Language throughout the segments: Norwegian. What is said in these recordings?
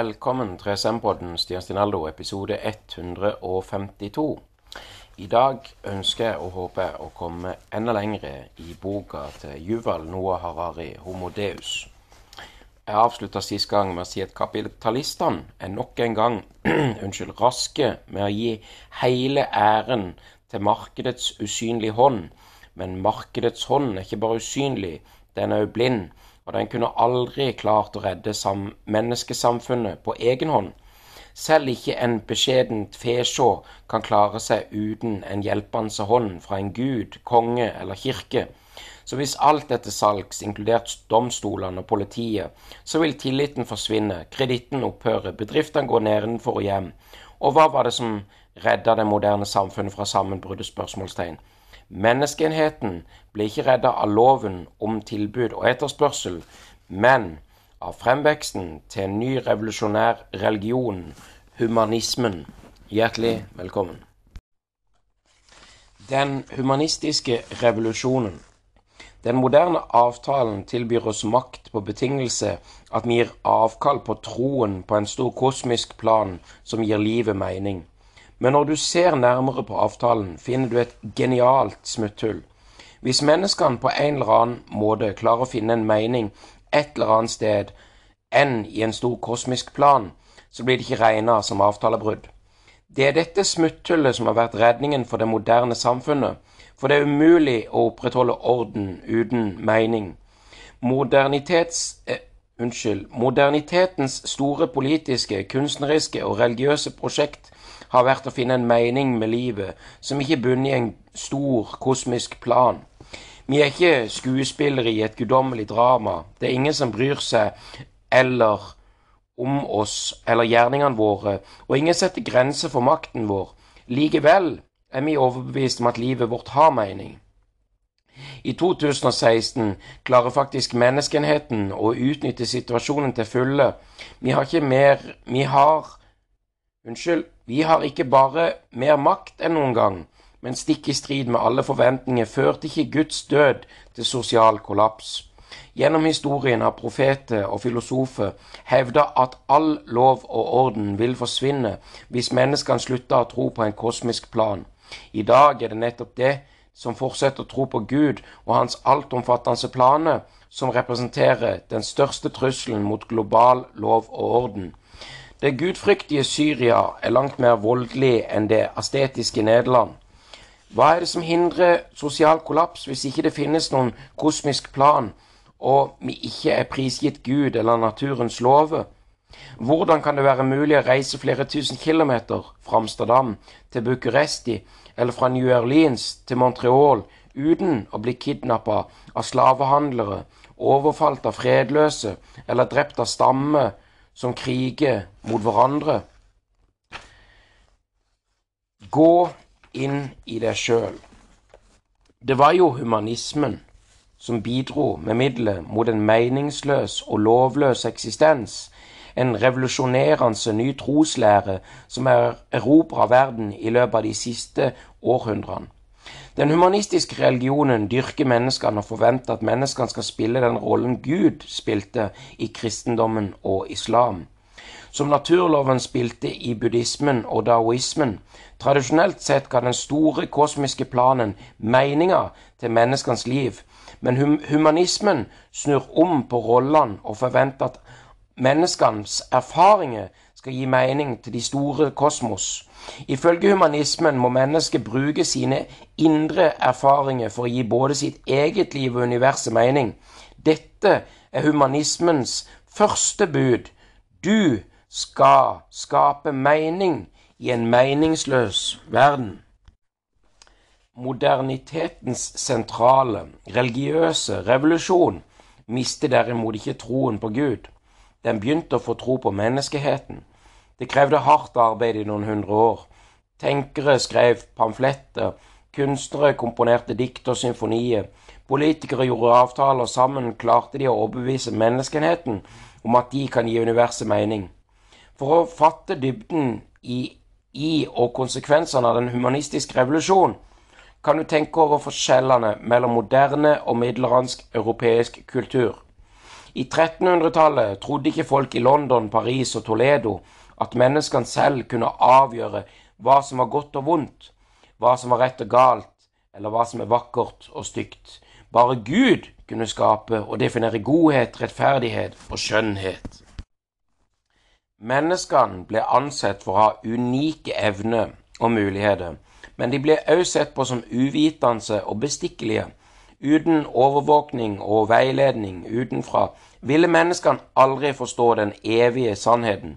Velkommen til SM-podden Stian Stinaldo, episode 152. I dag ønsker jeg og håper å komme enda lengre i boka til Juval Noah Harari, 'Homo Deus'. Jeg avslutta sist gang med å si at kapitalistene er nok en gang unnskyld, raske med å gi hele æren til markedets usynlige hånd. Men markedets hånd er ikke bare usynlig, den er òg blind og den kunne aldri klart å redde menneskesamfunnet på egen hånd. Selv ikke en beskjedent fesjå kan klare seg uten en hjelpende hånd fra en gud, konge eller kirke. Så hvis alt dette salgs, inkludert domstolene og politiet, så vil tilliten forsvinne, kreditten opphøre, bedriftene går nedenfor og hjem. Og hva var det som redda det moderne samfunnet fra sammenbruddet? spørsmålstegn. Menneskeenheten ble ikke redda av loven om tilbud og etterspørsel, men av fremveksten til en ny revolusjonær religion, humanismen. Hjertelig velkommen. Den humanistiske revolusjonen. Den moderne avtalen tilbyr oss makt på betingelse at vi gir avkall på troen på en stor kosmisk plan som gir livet mening. Men når du ser nærmere på avtalen, finner du et genialt smutthull. Hvis menneskene på en eller annen måte klarer å finne en mening et eller annet sted enn i en stor kosmisk plan, så blir det ikke regna som avtalebrudd. Det er dette smutthullet som har vært redningen for det moderne samfunnet, for det er umulig å opprettholde orden uten mening. Modernitets... Eh, unnskyld. Modernitetens store politiske, kunstneriske og religiøse prosjekt har vært å finne en mening med livet som ikke bunner i en stor kosmisk plan. Vi er ikke skuespillere i et guddommelig drama. Det er ingen som bryr seg eller om oss eller gjerningene våre, og ingen setter grenser for makten vår. Likevel er vi overbevist om at livet vårt har mening. I 2016 klarer faktisk menneskenheten å utnytte situasjonen til fulle. Vi har ikke mer Vi har Unnskyld. Vi har ikke bare mer makt enn noen gang, men stikk i strid med alle forventninger førte ikke Guds død til sosial kollaps. Gjennom historien har profeter og filosofer hevda at all lov og orden vil forsvinne hvis menneskene slutter å tro på en kosmisk plan. I dag er det nettopp det som fortsetter å tro på Gud og hans altomfattende planer, som representerer den største trusselen mot global lov og orden. Det gudfryktige Syria er langt mer voldelig enn det astetiske Nederland. Hva er det som hindrer sosial kollaps hvis ikke det finnes noen kosmisk plan, og vi ikke er prisgitt Gud eller naturens lover? Hvordan kan det være mulig å reise flere tusen kilometer fra Amsterdam til Bucuresti eller fra New Orleans til Montreal uten å bli kidnappa av slavehandlere, overfalt av fredløse eller drept av stammer som kriger mot hverandre. Gå inn i deg sjøl. Det var jo humanismen som bidro med midler mot en meningsløs og lovløs eksistens, en revolusjonerende ny troslære som er erobra verden i løpet av de siste århundrene. Den humanistiske religionen dyrker menneskene og forventer at menneskene skal spille den rollen Gud spilte i kristendommen og islam. Som naturloven spilte i buddhismen og daoismen. Tradisjonelt sett ga den store kosmiske planen meninga til menneskenes liv, men hum humanismen snur om på rollene og forventer at menneskenes erfaringer skal gi mening til de store kosmos. Ifølge humanismen må mennesket bruke sine indre erfaringer for å gi både sitt eget liv og universet mening. Dette er humanismens første bud. Du skal skape mening i en meningsløs verden. Modernitetens sentrale, religiøse revolusjon mister derimot ikke troen på Gud. Den begynte å få tro på menneskeheten. Det krevde hardt arbeid i noen hundre år. Tenkere skrev pamfletter, kunstnere komponerte dikt og symfonier, politikere gjorde avtaler, sammen klarte de å overbevise menneskenheten om at de kan gi universet mening. For å fatte dybden i, i og konsekvensene av den humanistiske revolusjonen kan du tenke over forskjellene mellom moderne og middelaldersk europeisk kultur. I 1300-tallet trodde ikke folk i London, Paris og Toledo at menneskene selv kunne avgjøre hva som var godt og vondt, hva som var rett og galt, eller hva som er vakkert og stygt. Bare Gud kunne skape og definere godhet, rettferdighet og skjønnhet. Menneskene ble ansett for å ha unike evner og muligheter, men de ble også sett på som uvitende og bestikkelige. Uten overvåkning og veiledning utenfra ville menneskene aldri forstå den evige sannheten,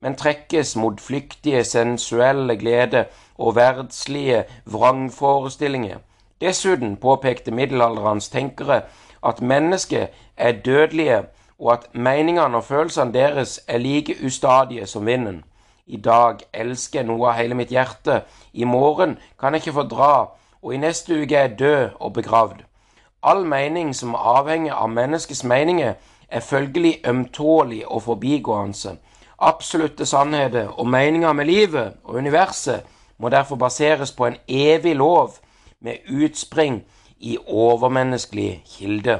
men trekkes mot flyktige, sensuelle glede og verdslige vrangforestillinger. Dessuten påpekte middelalderens tenkere at mennesket er dødelige, og at meningene og følelsene deres er like ustadige som vinden. I dag elsker jeg noe av hele mitt hjerte, i morgen kan jeg ikke få dra, og i neste uke er jeg død og begravd. All mening som avhenger av menneskets meninger, er følgelig ømtålig og forbigående. Absolutte sannheter og meninger med livet og universet må derfor baseres på en evig lov med utspring i overmenneskelig kilde.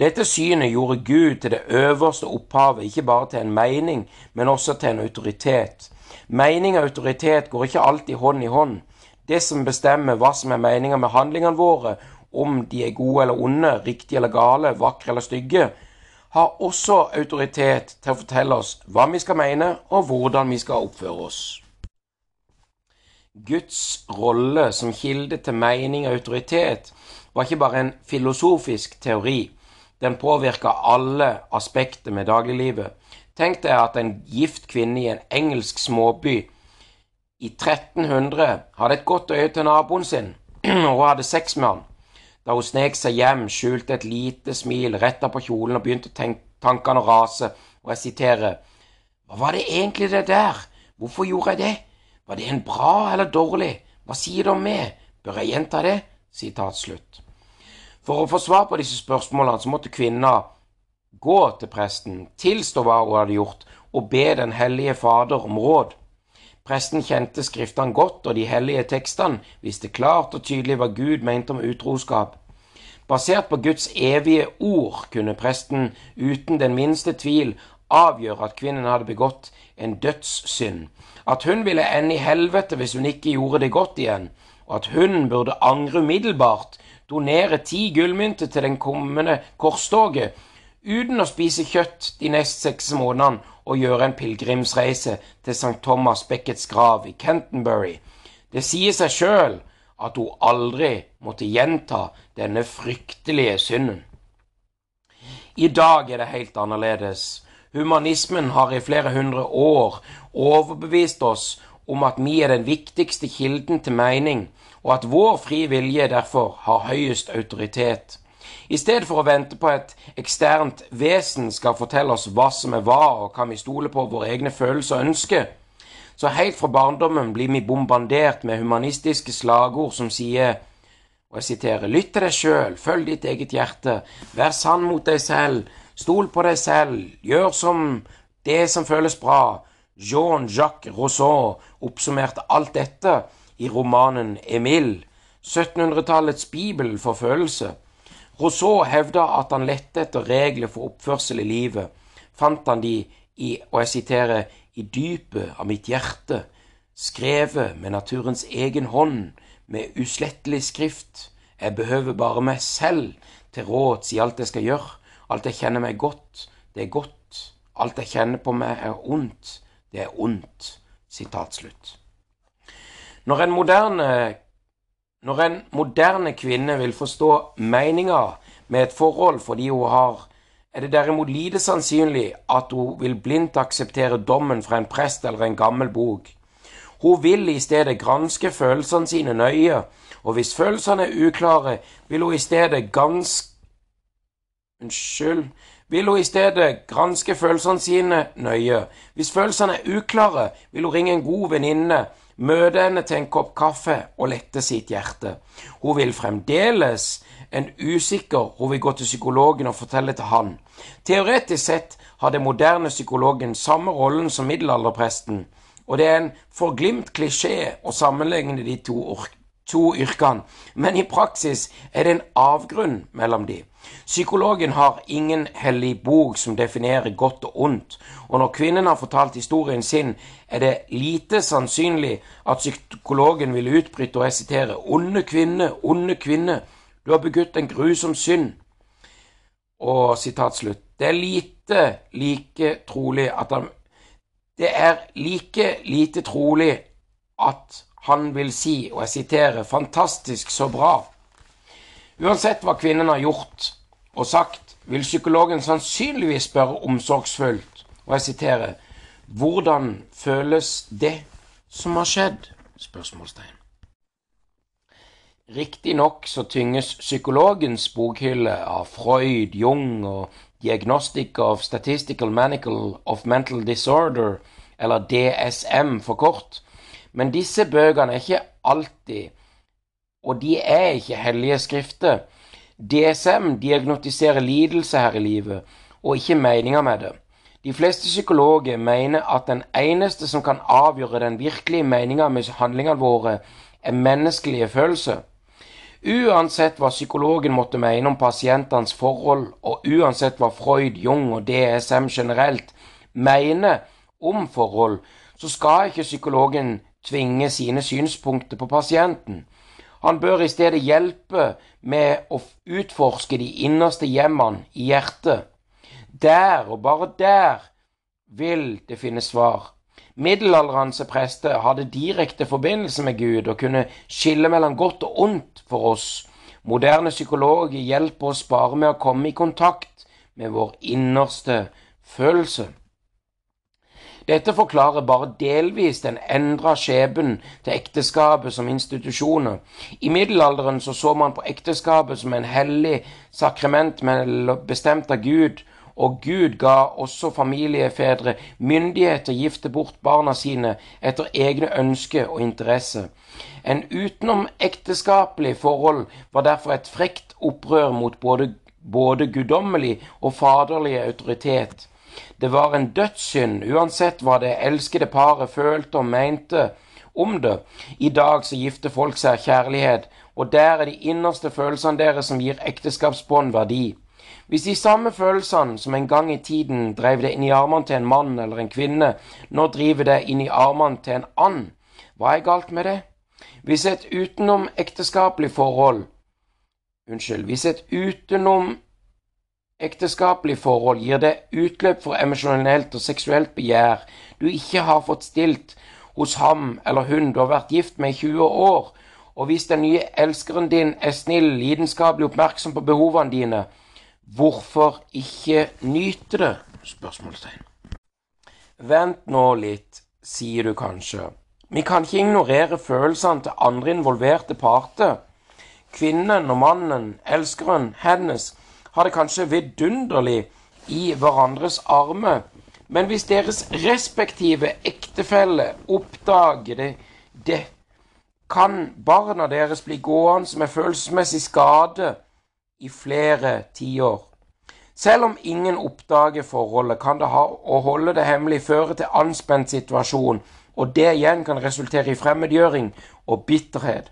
Dette synet gjorde Gud til det øverste opphavet, ikke bare til en mening, men også til en autoritet. Mening og autoritet går ikke alltid hånd i hånd. Det som bestemmer hva som er meninga med handlingene våre, om de er gode eller onde, riktige eller gale, vakre eller stygge, har også autoritet til å fortelle oss hva vi skal mene, og hvordan vi skal oppføre oss. Guds rolle som kilde til mening og autoritet var ikke bare en filosofisk teori. Den påvirka alle aspekter med dagliglivet. Tenk deg at en gift kvinne i en engelsk småby i 1300 hadde et godt øye til naboen sin, og hun hadde sex med han. Da hun snek seg hjem, skjulte et lite smil, retta på kjolen og begynte tankene å rase, og jeg siterer Hva var det egentlig det der? Hvorfor gjorde jeg det? Var det en bra eller dårlig? Hva sier det om meg? Bør jeg gjenta det? Sitat slutt. For å få svar på disse spørsmålene så måtte kvinna gå til presten, tilstå hva hun hadde gjort, og be Den hellige Fader om råd. Presten kjente skriftene godt, og de hellige tekstene visste klart og tydelig hva Gud mente om utroskap. Basert på Guds evige ord kunne presten uten den minste tvil avgjøre at kvinnen hadde begått en dødssynd, at hun ville ende i helvete hvis hun ikke gjorde det godt igjen, og at hun burde angre umiddelbart, donere ti gullmynter til den kommende korstoget, uten å spise kjøtt de neste seks månedene og gjøre en pilegrimsreise til St. Thomas Beckets grav i Canterbury. Det sier seg sjøl at hun aldri måtte gjenta denne fryktelige synden. I dag er det helt annerledes. Humanismen har i flere hundre år overbevist oss om at vi er den viktigste kilden til mening, og at vår fri vilje derfor har høyest autoritet. I stedet for å vente på et eksternt vesen skal fortelle oss hva som er hva, og kan vi stole på våre egne følelser og ønsker, så helt fra barndommen blir vi bombardert med humanistiske slagord som sier og jeg siterer, Lytt til deg sjøl, følg ditt eget hjerte, vær sann mot deg selv, stol på deg selv, gjør som det som føles bra. Jean-Jacques Rousseau oppsummerte alt dette i romanen Emile, 1700-tallets bibel for følelse. Rousseau hevda at han lette etter regler for oppførsel i livet. Fant han de i, og jeg siterer, i dypet av mitt hjerte, skrevet med naturens egen hånd, med uslettelig skrift. Jeg behøver bare meg selv til råds i alt jeg skal gjøre. Alt jeg kjenner meg godt, det er godt. Alt jeg kjenner på meg er ondt, det er ondt. Sitat slutt. Når en moderne når en moderne kvinne vil forstå meninga med et forhold fordi hun har, er det derimot lite sannsynlig at hun vil blindt akseptere dommen fra en prest eller en gammel bok. Hun vil i stedet granske følelsene sine nøye, og hvis følelsene er uklare, vil hun i stedet ganske Unnskyld. Vil hun i stedet granske følelsene sine nøye. Hvis følelsene er uklare, vil hun ringe en god venninne møte henne til en kopp kaffe og lette sitt hjerte. Hun vil fremdeles en usikker, hun vil gå til psykologen og fortelle til han. Teoretisk sett har den moderne psykologen samme rollen som middelalderpresten, og det er en forglimt klisjé å sammenligne de to to yrkene, men i praksis er det en avgrunn mellom de. Psykologen har ingen hellig bok som definerer godt og ondt, og når kvinnen har fortalt historien sin, er det lite sannsynlig at psykologen vil utbryte, og jeg onde kvinne, onde kvinne, du har begått en grusom synd. Og sitat slutt. Det er lite like trolig at han Det er like lite trolig at han vil si, og jeg siterer, fantastisk så bra. Uansett hva kvinnen har gjort og sagt, vil psykologen sannsynligvis spørre omsorgsfullt, og jeg siterer, hvordan føles det som har skjedd? spørsmålstegn. Riktignok så tynges psykologens bokhylle av Freud, Jung og Diagnostic of Statistical Manical of Mental Disorder, eller DSM for kort, men disse bøkene er ikke alltid, og de er ikke hellige skrifter. DSM diagnotiserer lidelse her i livet, og ikke meninga med det. De fleste psykologer mener at den eneste som kan avgjøre den virkelige meninga med handlingene våre, er menneskelige følelser. Uansett hva psykologen måtte mene om pasientenes forhold, og uansett hva Freud, Jung og DSM generelt mener om forhold, så skal ikke psykologen tvinge sine synspunkter på pasienten. Han bør i stedet hjelpe med å utforske de innerste hjemmene i hjertet. Der, og bare der, vil det finnes svar. Middelaldrende prester hadde direkte forbindelse med Gud og kunne skille mellom godt og ondt for oss. Moderne psykologer hjelper oss bare med å komme i kontakt med vår innerste følelse. Dette forklarer bare delvis den endra skjebnen til ekteskapet som institusjoner. I middelalderen så, så man på ekteskapet som en hellig sakrament bestemt av Gud, og Gud ga også familiefedre myndighet til å gifte bort barna sine etter egne ønsker og interesser. En utenomekteskapelig forhold var derfor et frekt opprør mot både, både guddommelig og faderlig autoritet. Det var en dødssynd, uansett hva det elskede paret følte og mente om det. I dag så gifter folk seg av kjærlighet, og der er de innerste følelsene deres som gir ekteskapsbånd verdi. Hvis de samme følelsene som en gang i tiden drev det inn i armene til en mann eller en kvinne, nå driver det inn i armene til en and, hva er galt med det? Hvis et utenomekteskapelig forhold Unnskyld. Hvis et utenom ekteskapelig forhold gir deg utløp for emosjonelt og seksuelt begjær du ikke har fått stilt hos ham eller hun du har vært gift med i 20 år, og hvis den nye elskeren din er snill, lidenskapelig oppmerksom på behovene dine, hvorfor ikke nyte det? Spørsmålstegn. Vent nå litt, sier du kanskje. Vi kan ikke ignorere følelsene til andre involverte parter. Kvinnen og mannen, elskeren, hennes, har det kanskje vidunderlig i hverandres armer. Men hvis deres respektive ektefelle oppdager det, det, kan barna deres bli gående med følelsesmessig skade i flere tiår. Selv om ingen oppdager forholdet, kan det ha, å holde det hemmelig føre til anspent situasjon, og det igjen kan resultere i fremmedgjøring og bitterhet.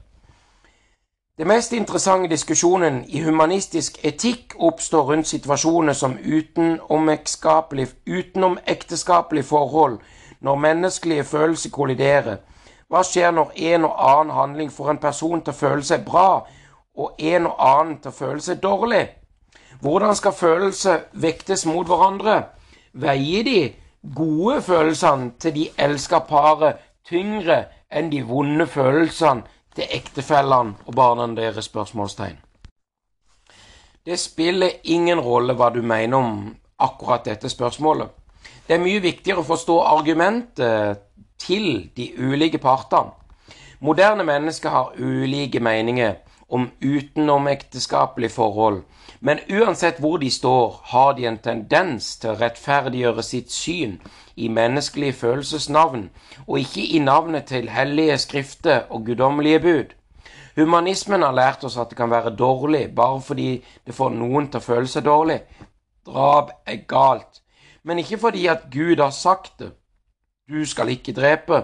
Det mest interessante diskusjonen i humanistisk etikk oppstår rundt situasjoner som utenomekteskapelige utenom forhold, når menneskelige følelser kolliderer. Hva skjer når en og annen handling får en person til å føle seg bra, og en og annen til å føle seg dårlig? Hvordan skal følelser vektes mot hverandre? Veier de gode følelsene til de elska paret tyngre enn de vonde følelsene til ektefellene og barna deres? spørsmålstegn. Det spiller ingen rolle hva du mener om akkurat dette spørsmålet. Det er mye viktigere å forstå argumentet til de ulike partene. Moderne mennesker har ulike meninger om utenomekteskapelige forhold, men uansett hvor de står, har de en tendens til å rettferdiggjøre sitt syn i menneskelige følelsesnavn, og ikke i navnet til hellige skrifter og guddommelige bud. Humanismen har lært oss at det kan være dårlig bare fordi det får noen til å føle seg dårlig. Drap er galt, men ikke fordi at Gud har sagt det. Du skal ikke drepe.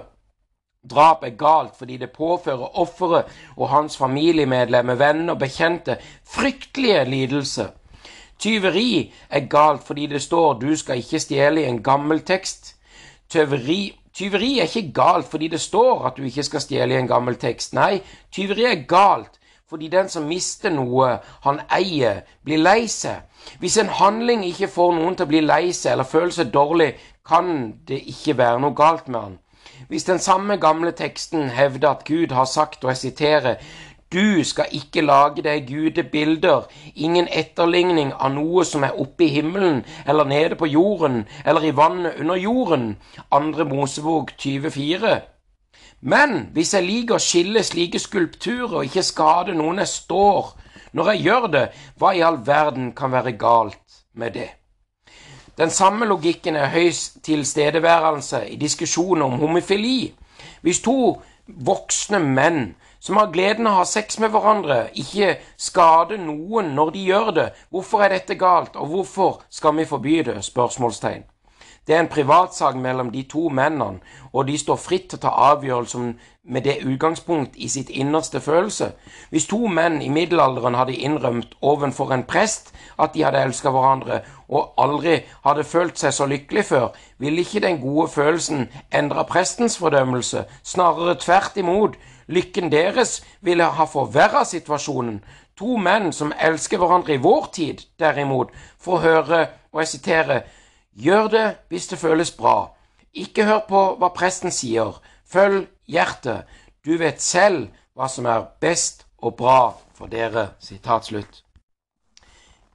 Drap er galt fordi det påfører offeret og hans familiemedlemmer, venner og bekjente fryktelige lidelser. Tyveri er galt fordi det står 'du skal ikke stjele' i en gammel tekst. Tyveri, tyveri er ikke galt fordi det står at du ikke skal stjele i en gammel tekst. Nei, tyveri er galt fordi den som mister noe han eier, blir lei seg. Hvis en handling ikke får noen til å bli lei seg eller føle seg dårlig, kan det ikke være noe galt med han. Hvis den samme gamle teksten hevder at Gud har sagt, og jeg siterer, du skal ikke lage deg gudebilder, ingen etterligning av noe som er oppe i himmelen eller nede på jorden eller i vannet under jorden. Andre Mosebok 24. Men hvis jeg liker å skille slike skulpturer og ikke skade noen jeg står når jeg gjør det, hva i all verden kan være galt med det? Den samme logikken er høyst tilstedeværelse i diskusjoner om homofili. Hvis to voksne menn som har gleden av å ha sex med hverandre, ikke skader noen når de gjør det, hvorfor er dette galt, og hvorfor skal vi forby det? spørsmålstegn. Det er en privatsak mellom de to mennene, og de står fritt til å ta avgjørelser med det utgangspunkt i sitt innerste følelse. Hvis to menn i middelalderen hadde innrømt ovenfor en prest at de hadde elsket hverandre, og aldri hadde følt seg så lykkelig før, ville ikke den gode følelsen endre prestens fordømmelse, snarere tvert imot. Lykken deres ville ha forverra situasjonen. To menn som elsker hverandre i vår tid, derimot, får høre, og jeg siterer, Gjør det hvis det føles bra. Ikke hør på hva presten sier. Følg hjertet. Du vet selv hva som er best og bra for dere. Slutt.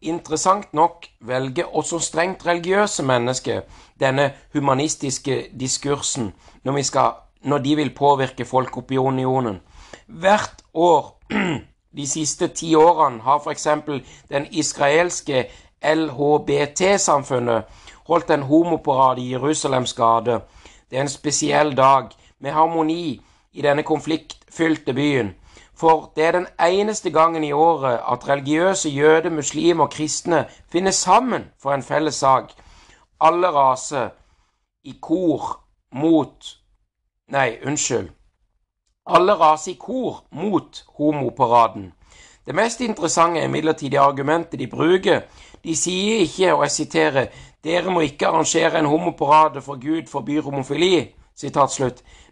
Interessant nok velger også strengt religiøse mennesker denne humanistiske diskursen når, skal, når de vil påvirke folkeopinionen. Hvert år de siste ti årene har f.eks. den israelske LHBT-samfunnet holdt en homoparade i Jerusalems gate. Det er en spesiell dag, med harmoni i denne konfliktfylte byen. For det er den eneste gangen i året at religiøse jøder, muslimer og kristne finner sammen for en felles sak. Alle raser i kor mot Nei, unnskyld. Alle raser i kor mot homoparaden. Det mest interessante er imidlertid argumentet de bruker. De sier ikke, og jeg siterer, dere må ikke arrangere en homoparade, for Gud forbyr homofili.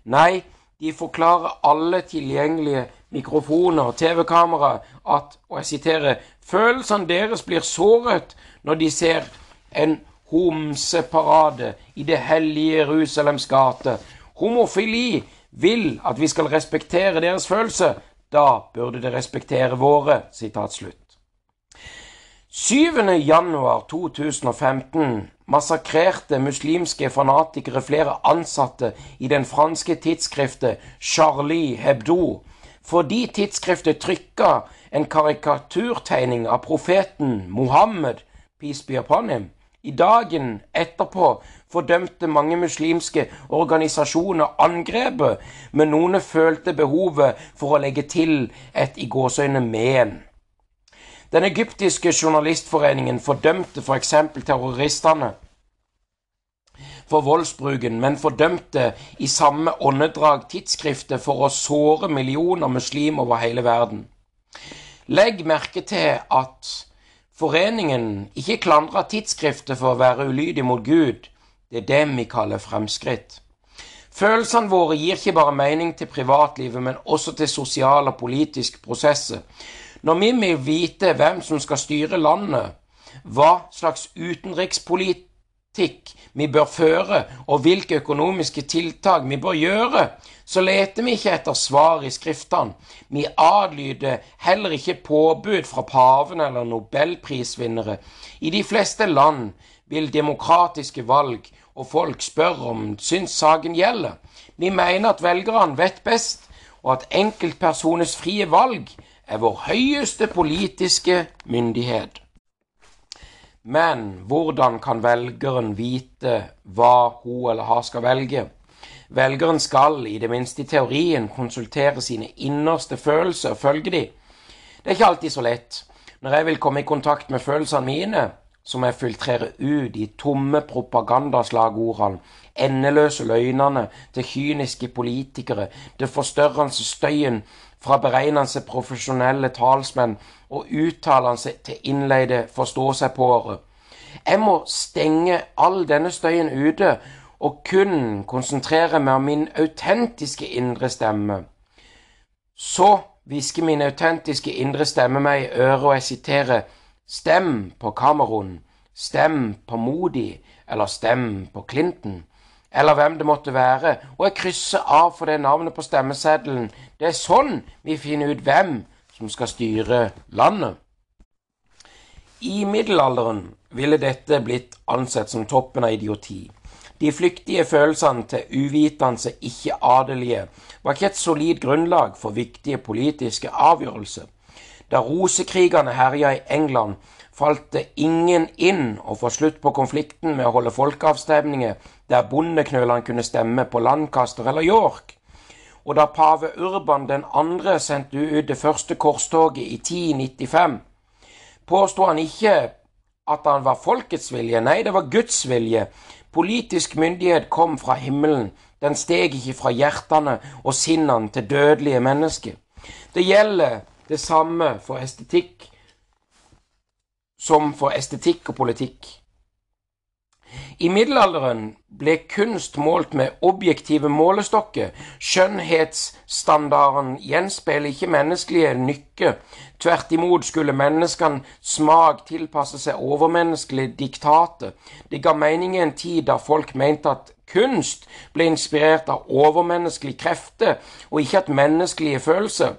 Nei, de forklarer alle tilgjengelige mikrofoner og TV-kamera at, og jeg siterer, følelsene deres blir såret når de ser en homseparade i det hellige Jerusalems gate. Homofili vil at vi skal respektere deres følelse. Da burde det respektere våre. Sitat slutt. 7. januar 2015 massakrerte muslimske fanatikere flere ansatte i den franske tidsskriftet Charlie Hebdo fordi tidsskriftet trykka en karikaturtegning av profeten Mohammed, peace be upon him. I dagen etterpå fordømte mange muslimske organisasjoner angrepet, men noen følte behovet for å legge til et i gåseøyne men. Den egyptiske journalistforeningen fordømte f.eks. For terroristene for voldsbruken, men fordømte i samme åndedrag tidsskriftet for å såre millioner muslimer over hele verden. Legg merke til at foreningen ikke klandrer tidsskriftet for å være ulydig mot Gud. Det er det vi kaller fremskritt. Følelsene våre gir ikke bare mening til privatlivet, men også til sosiale og politiske prosesser. Når vi vil vite hvem som skal styre landet, hva slags utenrikspolitikk vi bør føre, og hvilke økonomiske tiltak vi bør gjøre, så leter vi ikke etter svar i skriftene. Vi adlyder heller ikke påbud fra paven eller nobelprisvinnere. I de fleste land vil demokratiske valg og folk spørre om syns saken gjelder. Vi mener at velgerne vet best, og at enkeltpersoners frie valg er vår høyeste politiske myndighet. Men hvordan kan velgeren vite hva hun eller han skal velge? Velgeren skal, i det minste i teorien, konsultere sine innerste følelser og følge dem. Det er ikke alltid så lett. Når jeg vil komme i kontakt med følelsene mine, som jeg filtrerer ut de tomme propagandaslagordene, endeløse løgnene til kyniske politikere, det forstørrende støyen fra beregnende profesjonelle talsmenn og uttalende til innleide forstå-seg-på-ere. Jeg må stenge all denne støyen ute og kun konsentrere meg om min autentiske indre stemme. Så hvisker min autentiske indre stemme meg i øret, og jeg siterer Stem på Cameron, stem på Modi, eller stem på Clinton, eller hvem det måtte være, og jeg krysser av for det navnet på stemmeseddelen. Det er sånn vi finner ut hvem som skal styre landet. I middelalderen ville dette blitt ansett som toppen av idioti. De flyktige følelsene til uvitende, ikke-adelige var ikke et solid grunnlag for viktige politiske avgjørelser. Da rosekrigene herja i England, falt det ingen inn å få slutt på konflikten med å holde folkeavstemninger der bondeknølene kunne stemme på Lancaster eller York. Og da pave Urban 2. sendte ut det første korstoget i 1095, påsto han ikke at han var folkets vilje, nei, det var Guds vilje. Politisk myndighet kom fra himmelen, den steg ikke fra hjertene og sinnene til dødelige mennesker. Det gjelder det samme for estetikk som for estetikk og politikk. I middelalderen ble kunst målt med objektive målestokker. Skjønnhetsstandarden gjenspeiler ikke menneskelige nykker. Tvert imot skulle menneskene smak tilpasse seg overmenneskelige diktater. Det ga mening i en tid da folk mente at kunst ble inspirert av overmenneskelige krefter, og ikke at menneskelige følelser.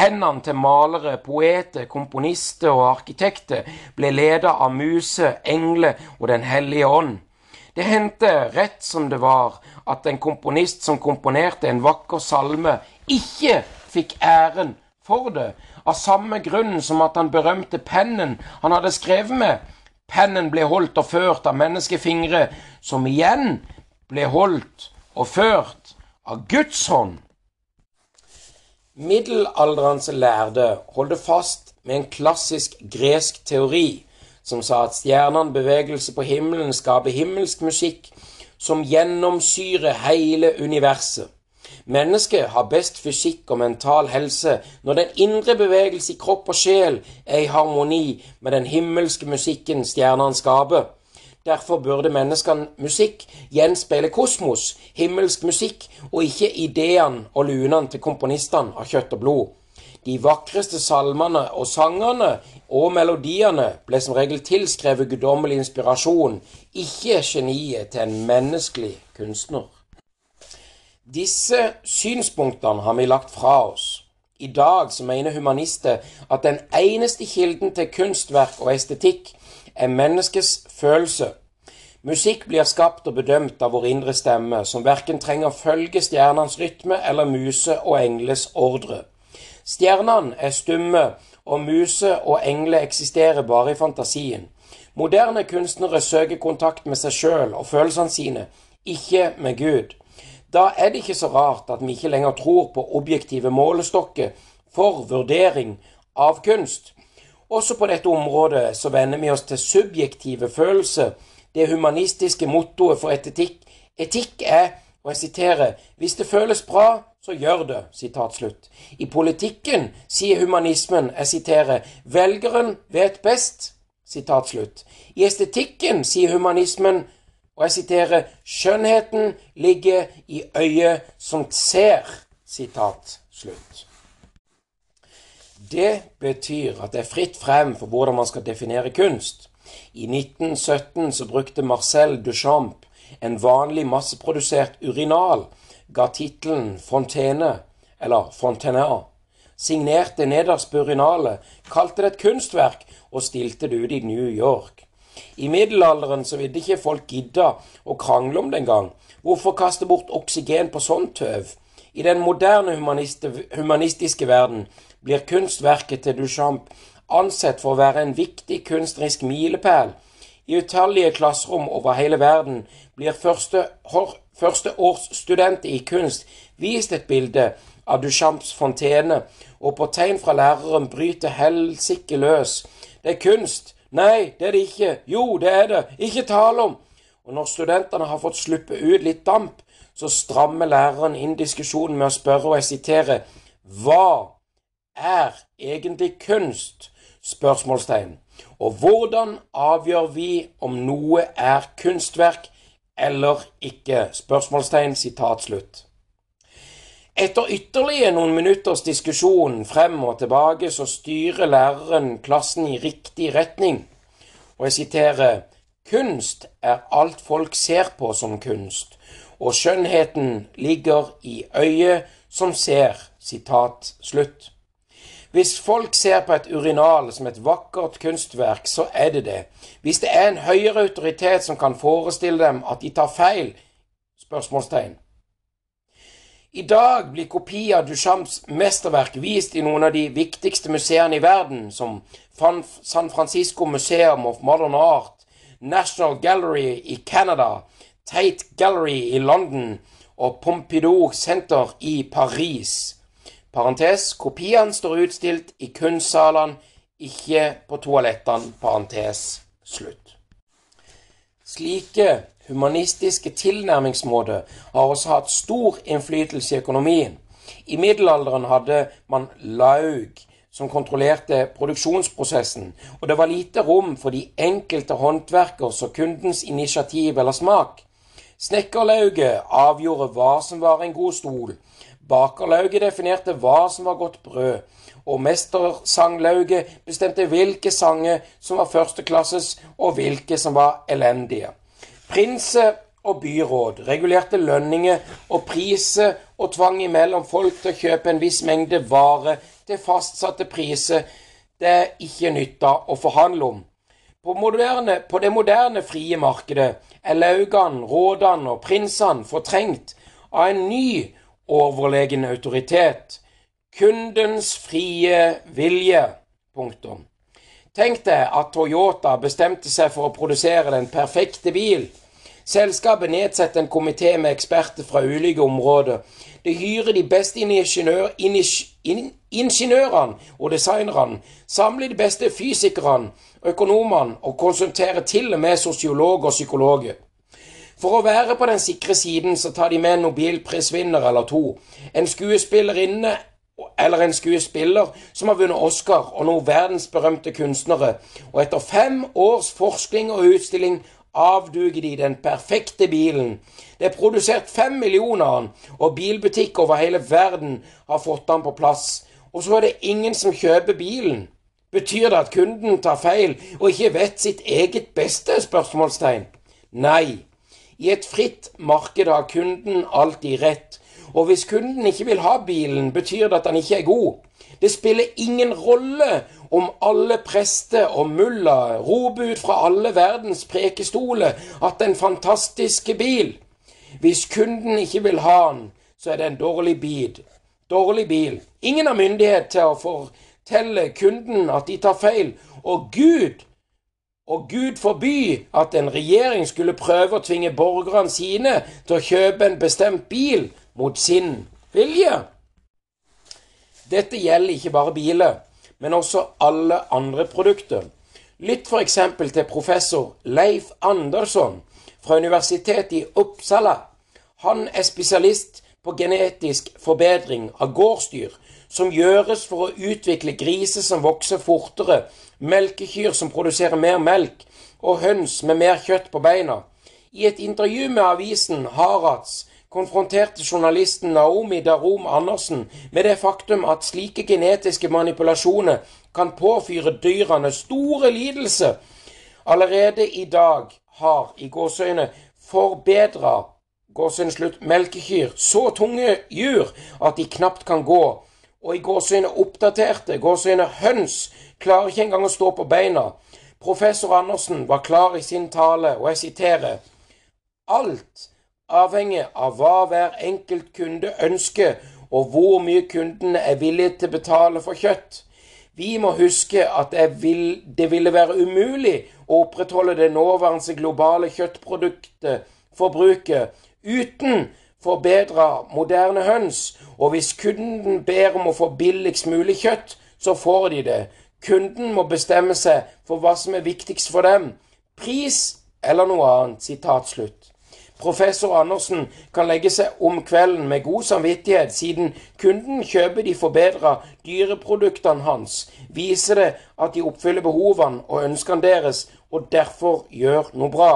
Hendene til malere, poeter, komponister og arkitekter ble ledet av muse, engler og Den hellige ånd. Det hendte rett som det var at en komponist som komponerte en vakker salme, ikke fikk æren for det, av samme grunn som at han berømte pennen han hadde skrevet med. Pennen ble holdt og ført av menneskefingre, som igjen ble holdt og ført av Guds hånd. Middelalderens lærde holder fast med en klassisk gresk teori som sa at stjernene bevegelse på himmelen skaper himmelsk musikk som gjennomsyrer hele universet. Mennesket har best fysikk og mental helse når den indre bevegelse i kropp og sjel er i harmoni med den himmelske musikken stjernene skaper. Derfor burde menneskene musikk gjenspeile kosmos, himmelsk musikk, og ikke ideene og lunene til komponistene av kjøtt og blod. De vakreste salmene og sangene og melodiene ble som regel tilskrevet guddommelig inspirasjon, ikke geniet til en menneskelig kunstner. Disse synspunktene har vi lagt fra oss. I dag så mener humanister at den eneste kilden til kunstverk og estetikk er menneskets følelse. Musikk blir skapt og bedømt av vår indre stemme, som verken trenger følge stjernenes rytme eller muse og engles ordre. Stjernene er stumme, og muse og engle eksisterer bare i fantasien. Moderne kunstnere søker kontakt med seg sjøl og følelsene sine, ikke med Gud. Da er det ikke så rart at vi ikke lenger tror på objektive målestokker for vurdering av kunst. Også på dette området så venner vi oss til subjektive følelser, det humanistiske mottoet for etikk. Etikk er, og jeg siterer, hvis det føles bra, så gjør det. Sitat slutt. I politikken sier humanismen, jeg siterer, velgeren vet best. Sitat slutt. I estetikken sier humanismen, og jeg siterer, skjønnheten ligger i øyet som ser. Sitat slutt. Det betyr at det er fritt frem for hvordan man skal definere kunst. I 1917 så brukte Marcel Duchamp en vanlig masseprodusert urinal, ga tittelen Fontene, eller Fontenay. Signerte nederst burinalet, kalte det et kunstverk og stilte det ut i New York. I middelalderen så ville ikke folk gidda å krangle om det engang. Hvorfor kaste bort oksygen på sånt tøv? I den moderne humanistiske verden blir kunstverket til Duchamp ansett for å være en viktig kunstnerisk milepæl. I utallige klasserom over hele verden blir første, førsteårsstudenter i kunst vist et bilde av Duchamps fontene, og på tegn fra læreren bryter helsike løs. Det er kunst, Nei, det er det ikke. Jo, det er det. Ikke tale om. Og når studentene har fått sluppe ut litt damp, så strammer læreren inn diskusjonen med å spørre, og jeg siterer, Hva er egentlig kunst? spørsmålstegn. Og hvordan avgjør vi om noe er kunstverk eller ikke? Spørsmålstegn, sitat slutt. Etter ytterligere noen minutters diskusjon frem og tilbake, så styrer læreren klassen i riktig retning. Og jeg siterer Kunst er alt folk ser på som kunst, og skjønnheten ligger i øyet som ser. Sitat slutt. Hvis folk ser på et urinal som et vakkert kunstverk, så er det det. Hvis det er en høyere autoritet som kan forestille dem at de tar feil? Spørsmålstegn. I dag blir kopi av Duchamps mesterverk vist i noen av de viktigste museene i verden, som San Francisco Museum of Modern Art, National Gallery i Canada, Tate Gallery i London og Pompidou Center i Paris. Parentes, kopiene står utstilt i kunstsalene, ikke på toalettene. Parentes slutt. Slike humanistiske tilnærmingsmåter har også hatt stor innflytelse i økonomien. I middelalderen hadde man laug som kontrollerte produksjonsprosessen, og det var lite rom for de enkelte håndverkers og kundens initiativ eller smak. Snekkerlauget avgjorde hva som var en god stol, Bakerlauget definerte hva som var godt brød, og mestersanglauget bestemte hvilke sanger som var førsteklasses, og hvilke som var elendige. Prinse og byråd regulerte lønninger og priser og tvang imellom folk til å kjøpe en viss mengde vare til fastsatte priser det ikke nytta å forhandle om. På, moderne, på det moderne frie markedet er laugene, rådene og prinsene fortrengt av en ny overlegen autoritet. Kundens frie vilje. Punktum. Tenk deg at Toyota bestemte seg for å produsere den perfekte bil. Selskapet nedsetter en komité med eksperter fra ulike områder. Det hyrer de beste ingeniør, ingeniørene og designerne, samler de beste fysikerne, økonomene og konsulterer til og med sosiologer og psykologer. For å være på den sikre siden så tar de med en nobelprisvinner eller to, en skuespillerinne eller en skuespiller som har vunnet Oscar, og noen verdensberømte kunstnere. Og etter fem års forskning og utstilling avduger de den perfekte bilen. Det er produsert fem millioner av den, og bilbutikker over hele verden har fått den på plass. Og så er det ingen som kjøper bilen. Betyr det at kunden tar feil og ikke vet sitt eget beste? spørsmålstegn. Nei. I et fritt marked har kunden alltid rett, og hvis kunden ikke vil ha bilen, betyr det at han ikke er god. Det spiller ingen rolle om alle prester og mulla roper ut fra alle verdens prekestoler at det er en fantastisk bil. Hvis kunden ikke vil ha den, så er det en dårlig bil. Dårlig bil. Ingen har myndighet til å fortelle kunden at de tar feil, og Gud og Gud forby at en regjering skulle prøve å tvinge borgerne sine til å kjøpe en bestemt bil mot sin vilje. Dette gjelder ikke bare biler, men også alle andre produkter. Lytt f.eks. til professor Leif Andersson fra Universitetet i Uppsala. Han er spesialist på genetisk forbedring av gårdsdyr, som gjøres for å utvikle griser som vokser fortere melkekyr som produserer mer melk, og høns med mer kjøtt på beina. I et intervju med avisen Harads konfronterte journalisten Naomi Darom Andersen med det faktum at slike genetiske manipulasjoner kan påfyre dyrene store lidelser. Allerede i dag har i gåseøyne forbedra melkekyr så tunge dyr at de knapt kan gå, og i gåseøyne oppdaterte gåseøyne høns klarer ikke engang å stå på beina. Professor Andersen var klar i sin tale, og jeg siterer Alt avhenger av hva hver enkelt kunde ønsker, og hvor mye kundene er villige til å betale for kjøtt. Vi må huske at det, vil, det ville være umulig å opprettholde det nåværende globale kjøttproduktet forbruket uten forbedra moderne høns, og hvis kunden ber om å få billigst mulig kjøtt, så får de det. Kunden må bestemme seg for hva som er viktigst for dem. Pris eller noe annet. Sitat slutt. Professor Andersen kan legge seg om kvelden med god samvittighet, siden kunden kjøper de forbedra dyreproduktene hans, viser det at de oppfyller behovene og ønskene deres, og derfor gjør noe bra.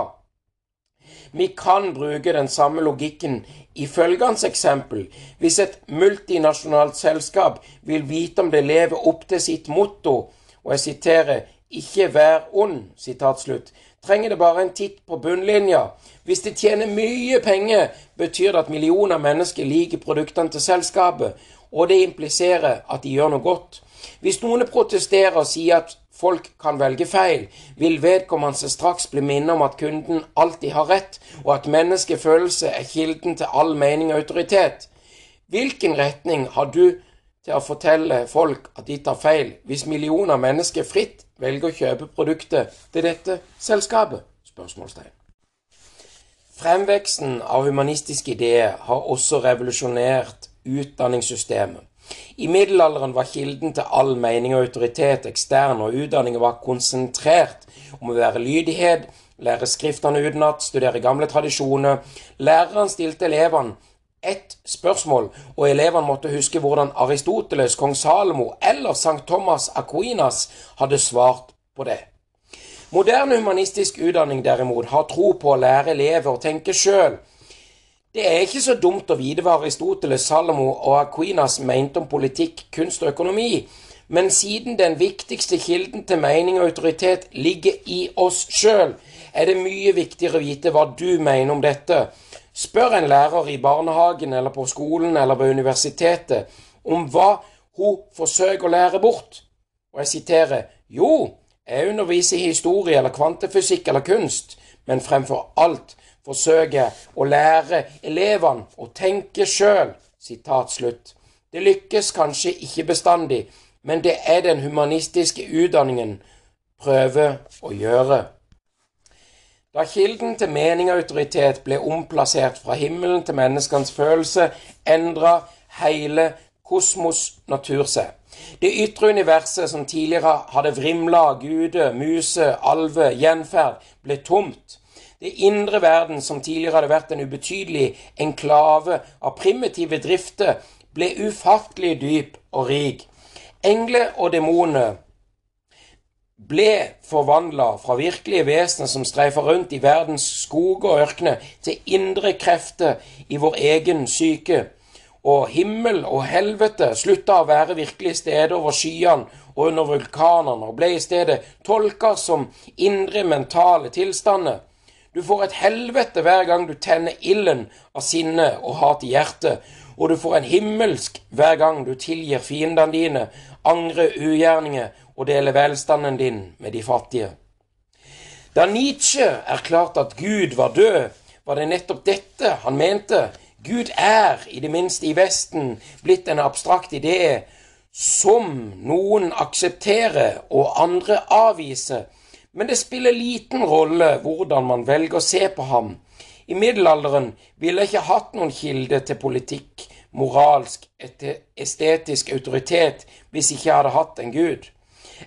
Vi kan bruke den samme logikken i følgende eksempel. Hvis et multinasjonalt selskap vil vite om det lever opp til sitt motto, og jeg siterer 'ikke vær ond', slutt, trenger det bare en titt på bunnlinja. Hvis det tjener mye penger, betyr det at millioner av mennesker liker produktene til selskapet, og det impliserer at de gjør noe godt. Hvis noen protesterer og sier at folk kan velge feil, vil vedkommende straks bli minnet om at kunden alltid har rett, og at menneskefølelse er kilden til all mening og autoritet. Hvilken retning har du til å fortelle folk at de tar feil, hvis millioner mennesker fritt velger å kjøpe produktet til dette selskapet? Spørsmålstegn. Fremveksten av humanistiske ideer har også revolusjonert utdanningssystemet. I middelalderen var kilden til all mening og autoritet ekstern, og utdanningen var konsentrert om å være lydighet, lære skriftene utenat, studere gamle tradisjoner. Læreren stilte elevene ett spørsmål, og elevene måtte huske hvordan Aristoteles, kong Salomo eller Sankt Thomas Aquinas hadde svart på det. Moderne humanistisk utdanning derimot har tro på å lære elever å tenke sjøl det er ikke så dumt å vite hva Aristoteles, Salomo og Aquinas mente om politikk, kunst og økonomi, men siden den viktigste kilden til mening og autoritet ligger i oss sjøl, er det mye viktigere å vite hva du mener om dette. Spør en lærer i barnehagen eller på skolen eller på universitetet om hva hun forsøker å lære bort. Og jeg siterer Jo, jeg underviser i historie eller kvantefysikk eller kunst, men fremfor alt forsøker å lære elevene å tenke sjøl. Det lykkes kanskje ikke bestandig, men det er den humanistiske utdanningen prøver å gjøre. Da kilden til mening og autoritet ble omplassert fra himmelen til menneskenes følelse, endra hele kosmos natur seg. Det ytre universet som tidligere hadde vrimla guder, muser, alver, gjenferd, ble tomt. Det indre verden, som tidligere hadde vært en ubetydelig enklave av primitive drifter, ble ufattelig dyp og rik. Engler og demoner ble forvandla fra virkelige vesener som streifer rundt i verdens skoger og ørkener, til indre krefter i vår egen syke. Og himmel og helvete slutta å være virkelige steder over skyene og under vulkanene, og ble i stedet tolka som indre mentale tilstander. Du får et helvete hver gang du tenner ilden av sinne og hat i hjertet, og du får en himmelsk hver gang du tilgir fiendene dine, angrer ugjerninger og deler velstanden din med de fattige. Da Nietzsche erklærte at Gud var død, var det nettopp dette han mente. Gud er, i det minste i Vesten, blitt en abstrakt idé som noen aksepterer og andre avviser men det spiller liten rolle hvordan man velger å se på ham. I middelalderen ville jeg ikke hatt noen kilde til politikk, moralsk, estetisk autoritet hvis ikke jeg hadde hatt en gud.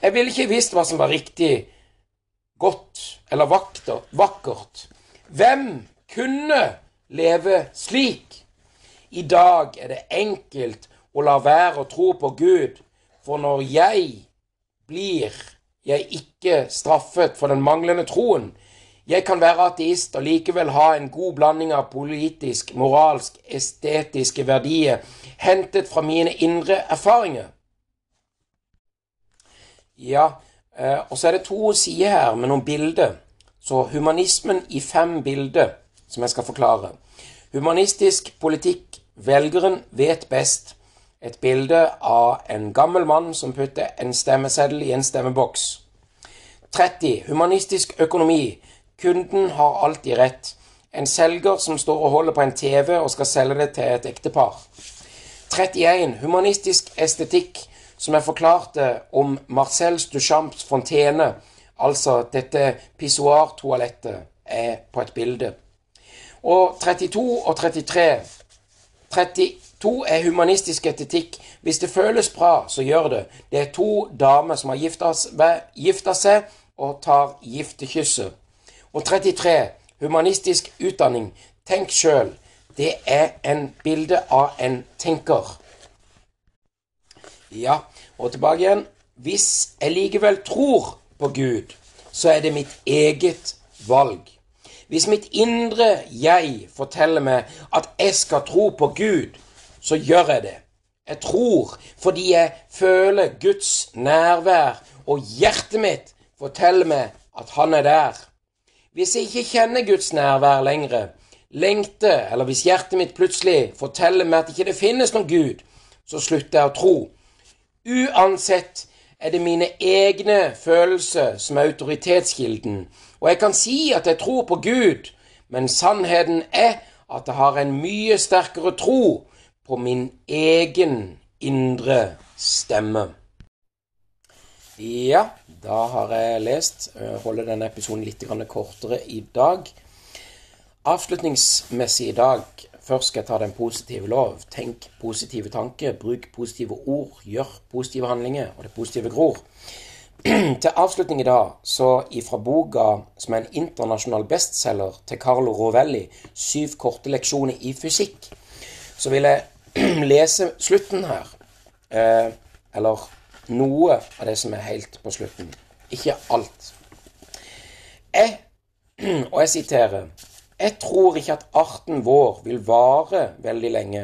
Jeg ville ikke visst hva som var riktig, godt eller vakkert. Hvem kunne leve slik? I dag er det enkelt å la være å tro på Gud, for når jeg blir jeg ikke straffet for den manglende troen. Jeg kan være ateist og likevel ha en god blanding av politisk, moralsk, estetiske verdier hentet fra mine indre erfaringer. Ja, eh, og så er det to sider her med noen bilder. Så humanismen i fem bilder, som jeg skal forklare. Humanistisk politikk. Velgeren vet best et bilde av en gammel mann som putter en stemmeseddel i en stemmeboks. 30. Humanistisk økonomi. Kunden har alltid rett. En selger som står og holder på en TV og skal selge det til et ektepar. 31. Humanistisk estetikk, som jeg forklarte om Marcel Duchamps fontene, altså dette pissoartoalettet, er på et bilde. Og 32 og 33 32 To er humanistisk estetikk. Hvis det føles bra, så gjør det. Det er to damer som har gifta seg og tar giftekysset. Og 33. Humanistisk utdanning. Tenk sjøl. Det er en bilde av en tenker. Ja, og tilbake igjen. Hvis jeg likevel tror på Gud, så er det mitt eget valg. Hvis mitt indre jeg forteller meg at jeg skal tro på Gud, så gjør jeg det. Jeg tror fordi jeg føler Guds nærvær, og hjertet mitt forteller meg at Han er der. Hvis jeg ikke kjenner Guds nærvær lenger, lengter, eller hvis hjertet mitt plutselig forteller meg at ikke det finnes noen Gud, så slutter jeg å tro. Uansett er det mine egne følelser som er autoritetskilden, og jeg kan si at jeg tror på Gud, men sannheten er at jeg har en mye sterkere tro på min egen indre stemme. Ja, da har jeg lest. Jeg holder denne episoden litt kortere i dag. Avslutningsmessig i dag Først skal jeg ta den positive lov. Tenk positive tanker, bruk positive ord, gjør positive handlinger, og det positive gror. til avslutning i dag, så ifra boka som er en internasjonal bestselger til Carlo Rovelli, 'Syv korte leksjoner i fysikk', så vil jeg lese slutten her. Eh, eller noe av det som er helt på slutten. Ikke alt. Jeg, og jeg siterer Jeg tror ikke at arten vår vil vare veldig lenge.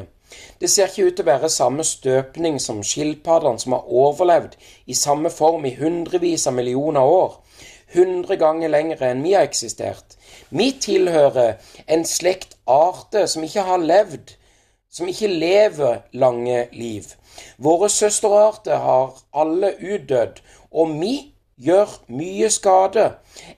Det ser ikke ut til å være samme støpning som skilpaddene som har overlevd i samme form i hundrevis av millioner år. Hundre ganger lenger enn vi har eksistert. Vi tilhører en slekt arter som ikke har levd som ikke lever lange liv. Våre søsterarter har alle utdødd, og vi gjør mye skade.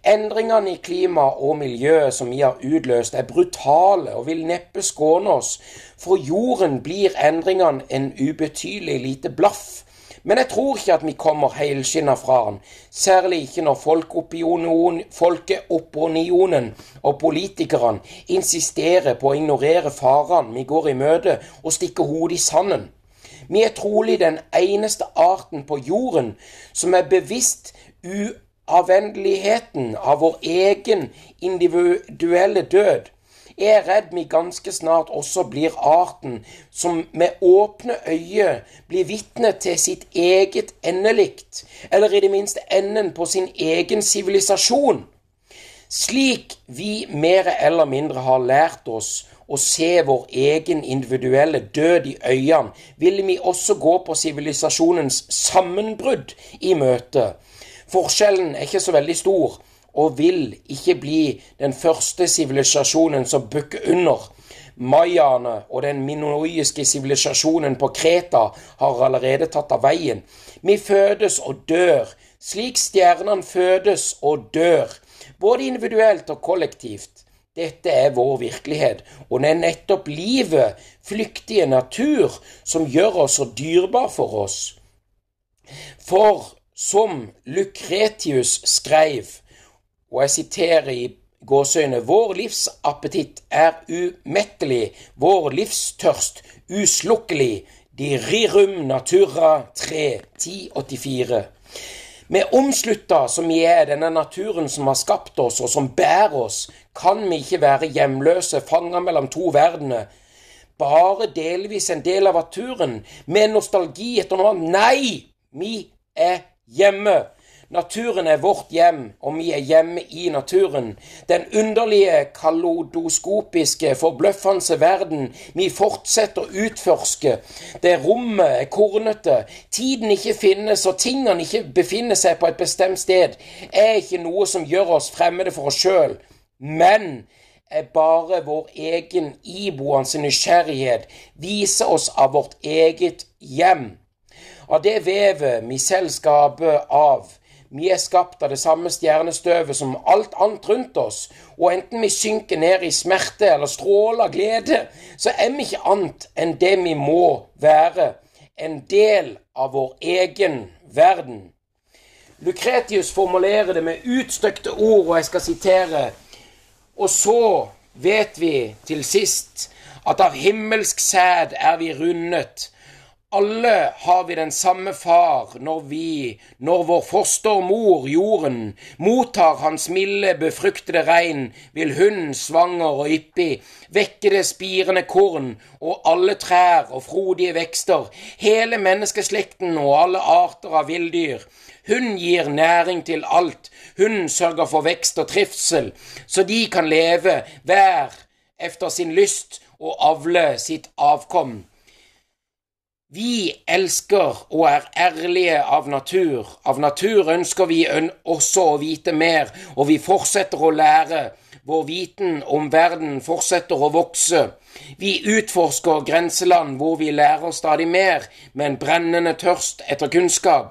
Endringene i klima og miljøet som vi har utløst, er brutale og vil neppe skåne oss. For jorden blir endringene en ubetydelig lite blaff men jeg tror ikke at vi kommer helskinna fra den, særlig ikke når folkeopinionen og politikerne insisterer på å ignorere farene vi går i møte, og stikke hodet i sanden. Vi er trolig den eneste arten på jorden som er bevisst uavvendeligheten av vår egen individuelle død er redd vi ganske snart også blir arten som med åpne øyne blir vitne til sitt eget endelikt, eller i det minste enden på sin egen sivilisasjon. Slik vi mer eller mindre har lært oss å se vår egen individuelle død i øynene, vil vi også gå på sivilisasjonens sammenbrudd i møte. Forskjellen er ikke så veldig stor og vil ikke bli den første sivilisasjonen som bukker under. Mayaene og den minoiske sivilisasjonen på Kreta har allerede tatt av veien. Vi fødes og dør, slik stjernene fødes og dør, både individuelt og kollektivt. Dette er vår virkelighet, og det er nettopp livet, flyktige natur, som gjør oss så dyrebar for oss. For som Lucretius skrev, og jeg siterer i gåsøyne, Vår livsappetitt er umettelig, vår livstørst uslukkelig. De rirum natura 3, 1084. Med omslutta som vi er denne naturen som har skapt oss, og som bærer oss, kan vi ikke være hjemløse, fanga mellom to verdener. Bare delvis en del av naturen, med nostalgi etter noe. Nei! Vi er hjemme. Naturen er vårt hjem, og vi er hjemme i naturen. Den underlige, kalodoskopiske, forbløffende verden vi fortsetter å utforske, der rommet er kornete, tiden ikke finnes og tingene ikke befinner seg på et bestemt sted, er ikke noe som gjør oss fremmede for oss sjøl, men er bare vår egen iboende nysgjerrighet, viser oss av vårt eget hjem. Av det vevet vi selv skaper av, vi er skapt av det samme stjernestøvet som alt annet rundt oss, og enten vi synker ned i smerte eller stråler glede, så er vi ikke annet enn det vi må være, en del av vår egen verden. Lukretius formulerer det med utstøkte ord, og jeg skal sitere. Og så vet vi til sist at av himmelsk sæd er vi rundet. Alle har vi den samme far når vi, når vår fostermor jorden, mottar hans milde, befruktede regn, vil hun, svanger og yppig, vekke det spirende korn og alle trær og frodige vekster, hele menneskeslekten og alle arter av villdyr. Hun gir næring til alt, hun sørger for vekst og trivsel, så de kan leve hver efter sin lyst og avle sitt avkom. Vi elsker og er ærlige av natur. Av natur ønsker vi også å vite mer, og vi fortsetter å lære. Vår viten om verden fortsetter å vokse. Vi utforsker grenseland hvor vi lærer stadig mer, med en brennende tørst etter kunnskap.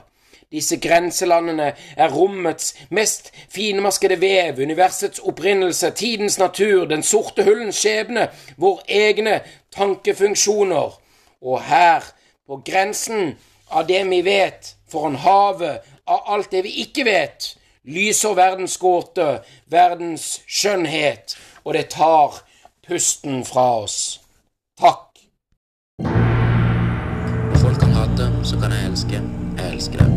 Disse grenselandene er rommets mest finmaskede vev, universets opprinnelse, tidens natur, den sorte hullens skjebne, våre egne tankefunksjoner. Og her på grensen av det vi vet, foran havet av alt det vi ikke vet, lyser verdens gåte, verdens skjønnhet, og det tar pusten fra oss. Takk. Folk kan hate, så kan jeg elske. Jeg elsker det.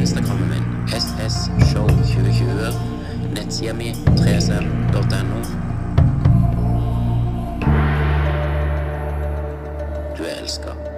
Instagrammen min ssshow2020. Nettsida mi 3sm.no. Du elsker.